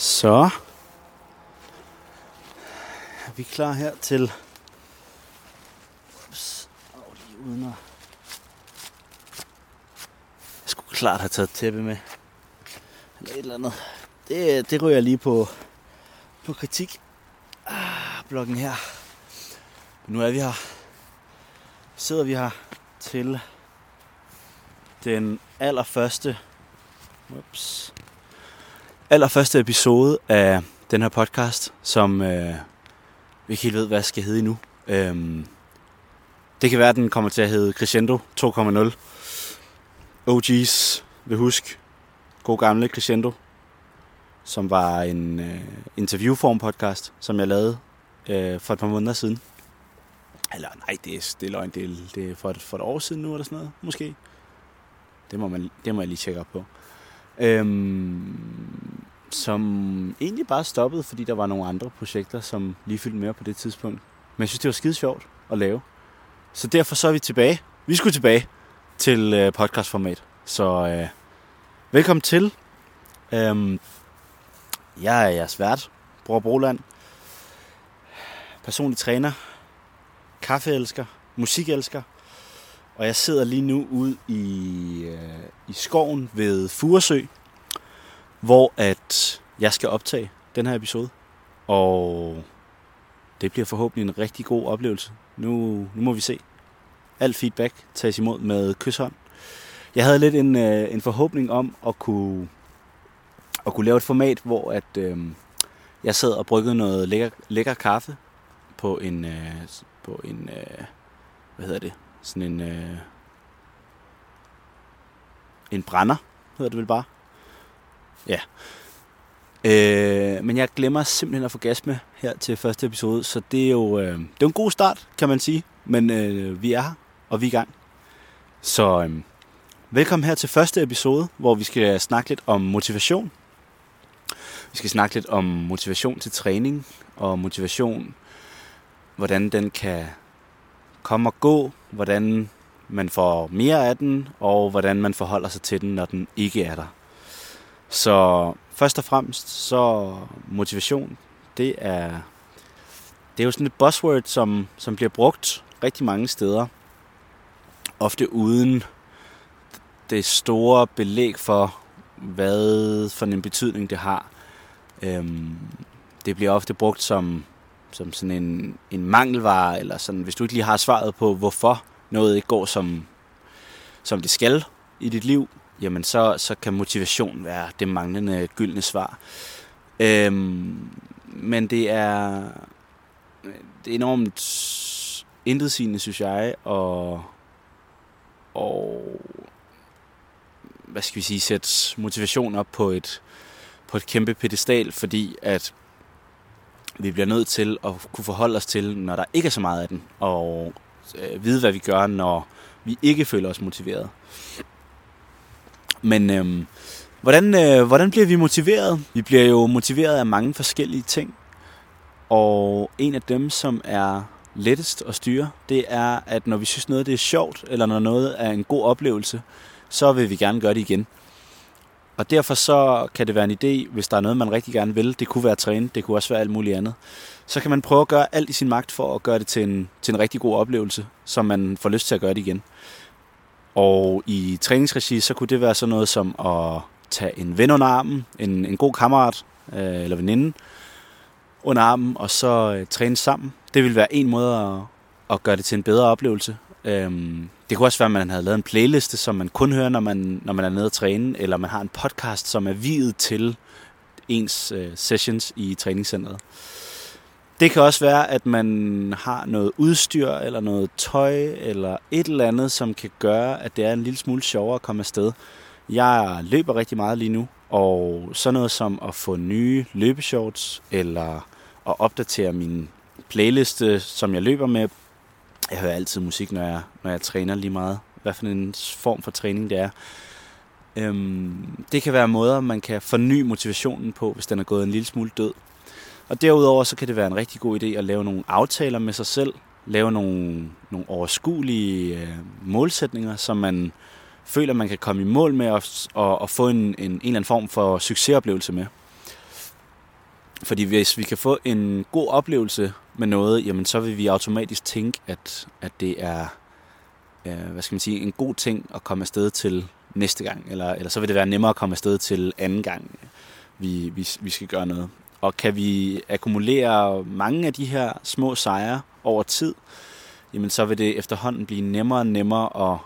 Så er vi klar her til... Ups, oh, lige uden at... Jeg skulle klart have taget tæppe med. Eller et eller andet. Det, det ryger jeg lige på, på kritik. Ah, bloggen her. Men nu er vi her. Sidder vi her til den allerførste ups, allerførste episode af den her podcast, som øh, vi ikke helt ved, hvad skal hedde endnu. Øhm, det kan være, at den kommer til at hedde Crescendo 2.0. OG's vil huske. God gamle Crescendo. Som var en øh, interviewform podcast, som jeg lavede øh, for et par måneder siden. Eller nej, det er, det er løgn. Det er, det er for, et, for et år siden nu, eller sådan noget, måske. Det må, man, det må jeg lige tjekke op på. Øhm, som egentlig bare stoppede, fordi der var nogle andre projekter, som lige fyldte mere på det tidspunkt. Men jeg synes, det var skide sjovt at lave. Så derfor så er vi tilbage. Vi skulle tilbage til øh, podcastformat. Så øh, velkommen til. Øhm, jeg er jeres vært, Bror Broland. Personlig træner. Kaffeelsker. Musikelsker. Og jeg sidder lige nu ude i, øh, i skoven ved Furesø, hvor at jeg skal optage den her episode. Og det bliver forhåbentlig en rigtig god oplevelse. Nu, nu må vi se. Alt feedback tages imod med kysshånd. Jeg havde lidt en, øh, en forhåbning om at kunne, at kunne lave et format, hvor at, øh, jeg sad og bryggede noget lækker, lækker kaffe på en, øh, på en øh, hvad hedder det, sådan en, øh, en brænder, hedder det vel bare. Ja. Øh, men jeg glemmer simpelthen at få gas med her til første episode, så det er jo, øh, det er en god start, kan man sige. Men øh, vi er her, og vi er i gang. Så øh, velkommen her til første episode, hvor vi skal snakke lidt om motivation. Vi skal snakke lidt om motivation til træning, og motivation, hvordan den kan komme og gå, hvordan man får mere af den, og hvordan man forholder sig til den, når den ikke er der. Så først og fremmest, så motivation, det er, det er jo sådan et buzzword, som, som bliver brugt rigtig mange steder. Ofte uden det store belæg for, hvad for en betydning det har. Øhm, det bliver ofte brugt som, som sådan en, en mangelvare, eller sådan, hvis du ikke lige har svaret på, hvorfor noget ikke går som, som det skal i dit liv, jamen så, så kan motivation være det manglende gyldne svar. Øhm, men det er, det er enormt intetsigende, synes jeg, og, og hvad skal vi sige, sætte motivation op på et, på et kæmpe pedestal, fordi at vi bliver nødt til at kunne forholde os til, når der ikke er så meget af den, og øh, vide, hvad vi gør, når vi ikke føler os motiveret. Men øhm, hvordan, øh, hvordan bliver vi motiveret? Vi bliver jo motiveret af mange forskellige ting. Og en af dem, som er lettest at styre, det er, at når vi synes noget det er sjovt, eller når noget er en god oplevelse, så vil vi gerne gøre det igen. Og derfor så kan det være en idé, hvis der er noget, man rigtig gerne vil. Det kunne være at træne, det kunne også være alt muligt andet. Så kan man prøve at gøre alt i sin magt for at gøre det til en, til en rigtig god oplevelse, så man får lyst til at gøre det igen. Og i træningsregi, så kunne det være sådan noget som at tage en ven under armen, en, en god kammerat øh, eller veninde under armen, og så øh, træne sammen. Det vil være en måde at, at gøre det til en bedre oplevelse. Øhm, det kunne også være, at man havde lavet en playliste, som man kun hører, når man, når man er nede at træne, eller man har en podcast, som er videt til ens øh, sessions i træningscenteret. Det kan også være, at man har noget udstyr, eller noget tøj, eller et eller andet, som kan gøre, at det er en lille smule sjovere at komme afsted. Jeg løber rigtig meget lige nu, og så noget som at få nye løbeshorts, eller at opdatere min playliste, som jeg løber med. Jeg hører altid musik, når jeg, når jeg træner lige meget. Hvad for en form for træning det er. Øhm, det kan være måder, man kan forny motivationen på, hvis den er gået en lille smule død. Og derudover så kan det være en rigtig god idé at lave nogle aftaler med sig selv, lave nogle, nogle overskuelige øh, målsætninger, som man føler, man kan komme i mål med og, og, og få en, en, en eller anden form for succesoplevelse med. Fordi hvis vi kan få en god oplevelse med noget, jamen så vil vi automatisk tænke, at, at det er øh, hvad skal man sige, en god ting at komme afsted til næste gang. Eller, eller så vil det være nemmere at komme afsted til anden gang, vi, vi, vi skal gøre noget. Og kan vi akkumulere mange af de her små sejre over tid, jamen så vil det efterhånden blive nemmere og nemmere at,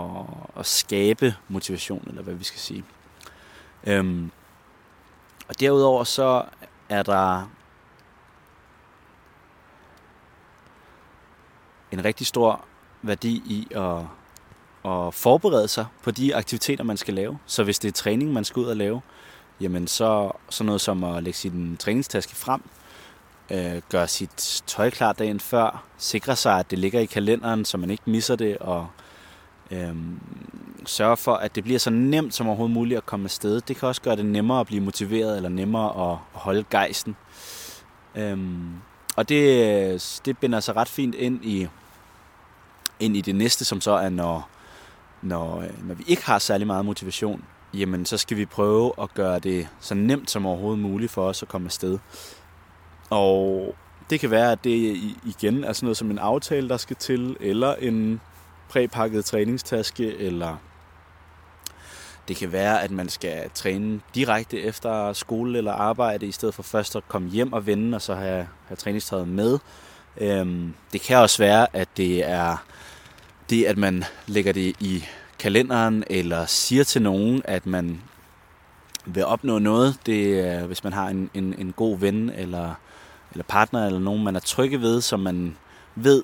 at, at skabe motivation, eller hvad vi skal sige. Øhm, og derudover så er der en rigtig stor værdi i at, at forberede sig på de aktiviteter, man skal lave. Så hvis det er træning, man skal ud og lave, jamen så sådan noget som at lægge sin træningstaske frem, øh, gøre sit tøj klar dagen før, sikre sig, at det ligger i kalenderen, så man ikke misser det, og øh, sørge for, at det bliver så nemt som overhovedet muligt at komme afsted. Det kan også gøre det nemmere at blive motiveret, eller nemmere at, holde gejsten. Øh, og det, det binder sig ret fint ind i, ind i det næste, som så er, når, når, øh, når vi ikke har særlig meget motivation, jamen så skal vi prøve at gøre det så nemt som overhovedet muligt for os at komme afsted. Og det kan være, at det igen er sådan noget som en aftale, der skal til, eller en præpakket træningstaske, eller det kan være, at man skal træne direkte efter skole eller arbejde, i stedet for først at komme hjem og vende, og så have, have træningstøjet med. Øhm, det kan også være, at det er det, at man lægger det i kalenderen, eller siger til nogen, at man vil opnå noget. Det er, hvis man har en, en, en god ven, eller, eller partner, eller nogen, man er trygge ved, som man ved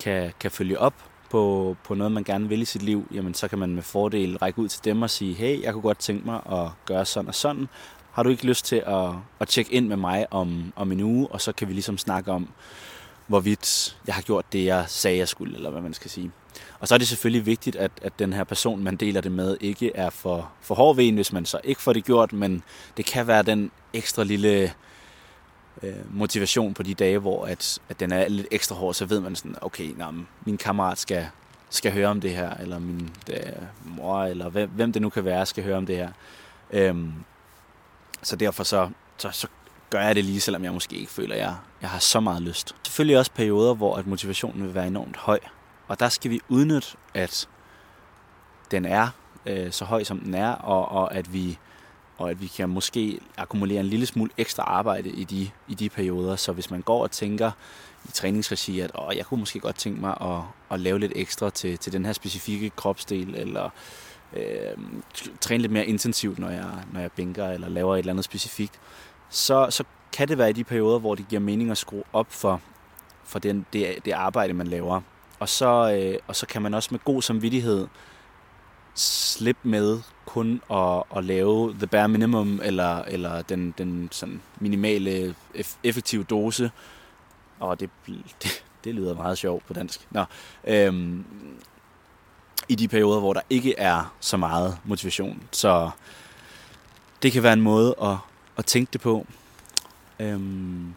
kan, kan følge op på, på noget, man gerne vil i sit liv, jamen så kan man med fordel række ud til dem og sige, hey, jeg kunne godt tænke mig at gøre sådan og sådan. Har du ikke lyst til at, at tjekke ind med mig om, om en uge, og så kan vi ligesom snakke om, hvorvidt jeg har gjort det, jeg sagde, jeg skulle, eller hvad man skal sige. Og så er det selvfølgelig vigtigt, at, at den her person, man deler det med, ikke er for, for hård ved en, hvis man så ikke får det gjort, men det kan være den ekstra lille øh, motivation på de dage, hvor at, at den er lidt ekstra hård, så ved man sådan, okay, nå, min kammerat skal, skal høre om det her, eller min det, mor, eller hvem, hvem det nu kan være, skal høre om det her. Øhm, så derfor så, så, så gør jeg det lige, selvom jeg måske ikke føler, at jeg, jeg har så meget lyst. Selvfølgelig også perioder, hvor at motivationen vil være enormt høj. Og der skal vi udnytte, at den er øh, så høj, som den er, og, og, at vi, og at vi kan måske akkumulere en lille smule ekstra arbejde i de, i de perioder. Så hvis man går og tænker i træningsregi, at Åh, jeg kunne måske godt tænke mig at, at lave lidt ekstra til, til den her specifikke kropsdel, eller øh, træne lidt mere intensivt, når jeg, når jeg bænker, eller laver et eller andet specifikt, så, så kan det være i de perioder, hvor det giver mening at skrue op for, for den, det, det arbejde, man laver. Og så, øh, og så kan man også med god samvittighed slippe med kun at, at lave the bare minimum, eller, eller den, den sådan minimale effektive dose. Og det, det, det lyder meget sjovt på dansk. Nå, øhm, I de perioder, hvor der ikke er så meget motivation. Så det kan være en måde at, at tænke det på. Øhm,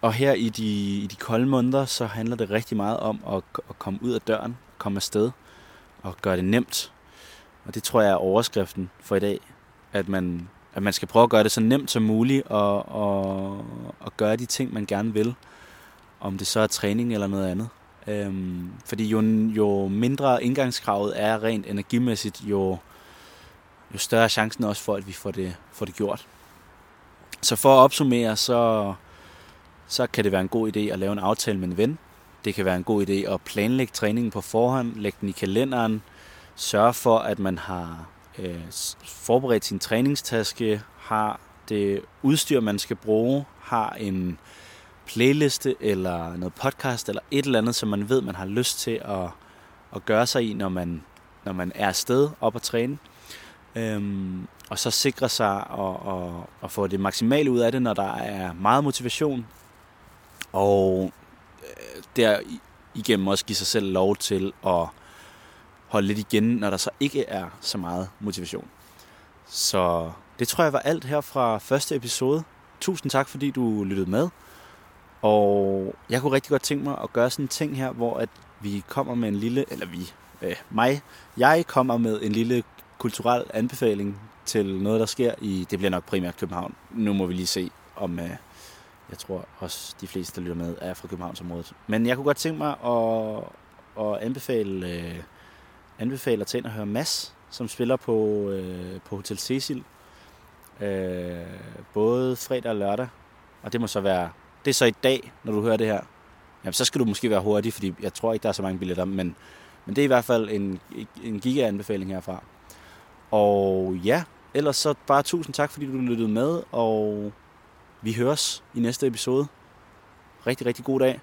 og her i de, i de kolde måneder, så handler det rigtig meget om at, at komme ud af døren, komme afsted og gøre det nemt. Og det tror jeg er overskriften for i dag, at man, at man skal prøve at gøre det så nemt som muligt og, og, og gøre de ting, man gerne vil. Om det så er træning eller noget andet. Øhm, fordi jo, jo mindre indgangskravet er rent energimæssigt, jo, jo større er chancen også for, at vi får det, får det gjort. Så for at opsummere, så, så kan det være en god idé at lave en aftale med en ven. Det kan være en god idé at planlægge træningen på forhånd, lægge den i kalenderen, sørge for, at man har øh, forberedt sin træningstaske, har det udstyr, man skal bruge, har en playliste eller noget podcast eller et eller andet, som man ved, man har lyst til at, at gøre sig i, når man, når man er afsted op at træne. Øhm, og så sikre sig og, og, og få det maksimale ud af det, når der er meget motivation. Og øh, der igennem også give sig selv lov til at holde lidt igen, når der så ikke er så meget motivation. Så det tror jeg var alt her fra første episode. Tusind tak, fordi du lyttede med. Og jeg kunne rigtig godt tænke mig at gøre sådan en ting her, hvor at vi kommer med en lille, eller vi, øh, mig, jeg kommer med en lille kulturel anbefaling til noget, der sker i, det bliver nok primært København. Nu må vi lige se, om øh, jeg tror også de fleste, der lytter med, er fra Københavnsområdet. Men jeg kunne godt tænke mig at, at anbefale, øh, anbefale at tage ind og høre Mass, som spiller på, øh, på Hotel Cecil. Øh, både fredag og lørdag. Og det må så være, det er så i dag, når du hører det her. Jamen, så skal du måske være hurtig, fordi jeg tror ikke, der er så mange billetter, men, men det er i hvert fald en, en giga-anbefaling herfra. Og ja, ellers så bare tusind tak, fordi du lyttede med, og vi høres i næste episode. Rigtig, rigtig god dag.